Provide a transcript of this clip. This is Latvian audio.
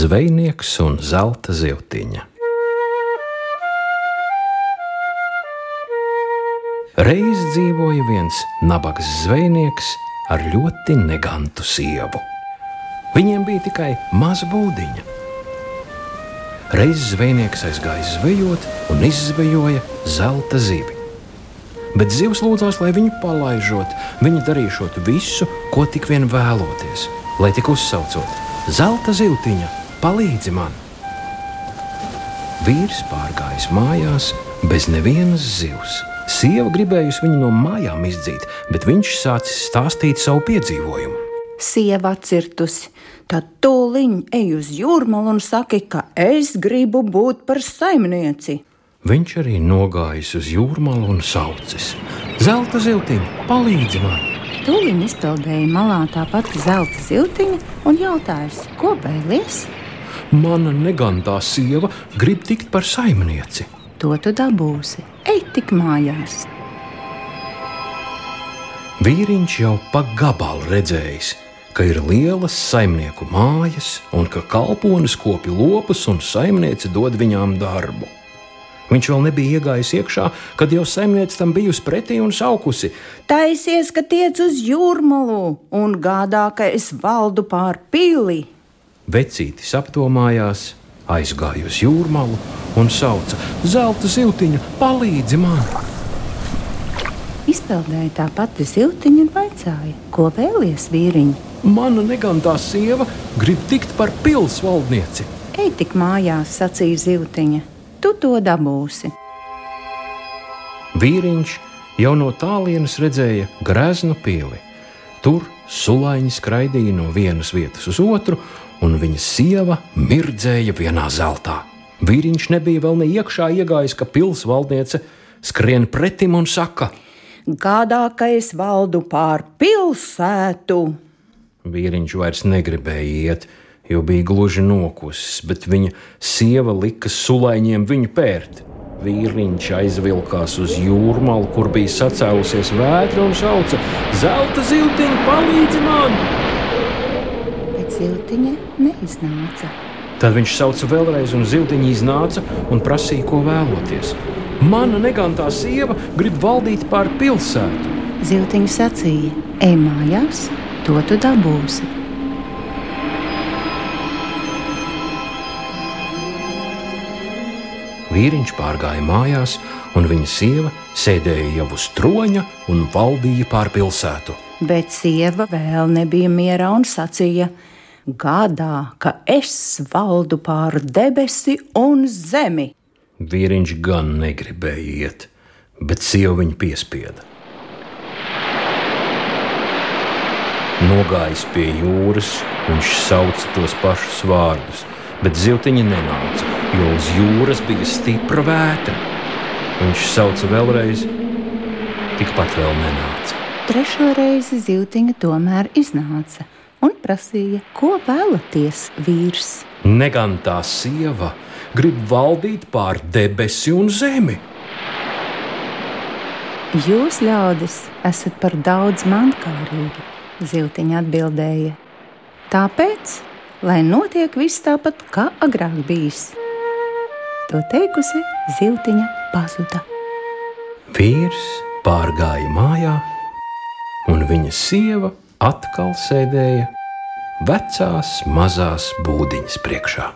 Zvejnieks un zelta zivtiņa. Reiz dzīvoja viens nabaga zvejnieks ar ļoti negantu sievu. Viņiem bija tikai maza būdiņa. Reiz zvejnieks aizgāja zvejot un izzvejoja zelta zivi. Bet zivs lūdzās, lai viņu palaižot, viņi darīšot visu, ko tik vien vēloties, lai tik uzsaucot: Zelta zivtiņa, palīdzi man! Vīrs pārgājis mājās bez nevienas zivs. Sieva gribējusi viņu no mājām izdzīt, bet viņš sācis stāstīt savu piedzīvojumu. Sieva atcirtusi, tad tūliņ ej uz jūrmālu un saki, ka es gribu būt par saimnieci. Viņš arī nogājis uz jūrmālu un saucis: Zelta ziltiņa, palīdzi man! Tūliņ izpildēja malā tā pati zelta ziltiņa un jautājas, ko vēlies? Mana negantā sieva grib tikt par saimnieci. To tu dabūsi. Ej tik mājās! Vīriņš jau pa gabalu redzējis, ka ir lielas saimnieku mājas un ka kalponis kopja lopus un saimniece dod viņām darbu. Viņš vēl nebija iegājis iekšā, kad jau saimniece tam bijusi pretī un saukusi: Taisies, ka tiec uz jūrmalu un gādā, ka es valdu pār pili. Vecītis apdomājās, aizgāja uz jūrmalu un sauca: Zelta ziltiņa, palīdzi man! Izpeldēja tā pati ziltiņa un vaicāja, ko vēlies vīriņi. Mana negantā sieva grib tikt par pilsvaldnieci. Ej tik mājās, sacīja ziltiņa, tu to dabūsi. Vīriņš jau no tālienes redzēja greznu pili. Tur sulaiņi skraidīja no vienas vietas uz otru, un viņa sieva mirdzēja vienā zeltā. Vīriņš nebija vēl ne iekšā iegājis, ka pilsvaldniece skrien pretim un saka: Gādā, ka es valdu pār pilsētu. Vīriņš vairs negribēja iet, jo bija gluži nokusis, bet viņa sieva lika sulaiņiem viņu pērt. Vīriņš aizvilkās uz jūrmālu, kur bija sacēlusies vētra un sauca: Zelta ziltiņa, palīdzi man! Ziltiņa neiznāca. Tad viņš sauca vēlreiz, un ziltiņa iznāca un prasīja, ko vēloties. Mana negantā sieva grib valdīt pār pilsētu. Ziltiņa sacīja: Ej mājās, to tu dabūsi. Vīriņš pārgāja mājās, un viņa sieva sēdēja jau uz troņa un valdīja pār pilsētu. Bet sieva vēl nebija mierā un sacīja: Gādā, ka es valdu pār debesi un zemi. Vīriņš gan negribēja iet, bet sieva viņu piespieda. Nogājis pie jūras, viņš sauca tos pašus vārdus, bet zivtiņa nenāca, jo uz jūras bija stipra vētra. Viņš sauca vēlreiz, tikpat vēl nenāca. Trešo reizi zivtiņa tomēr iznāca un prasīja, ko vēlaties, vīrs. Negantā sieva grib valdīt pār debesi un zemi. Jūs, ļaudis, esat par daudz mankārīgi, Ziltiņa atbildēja. Tāpēc, lai notiek viss tāpat, kā agrāk bijis. To teikusi, Ziltiņa pazuda. Vīrs pārgāja mājā, un viņa sieva atkal sēdēja vecās mazās būdiņas priekšā.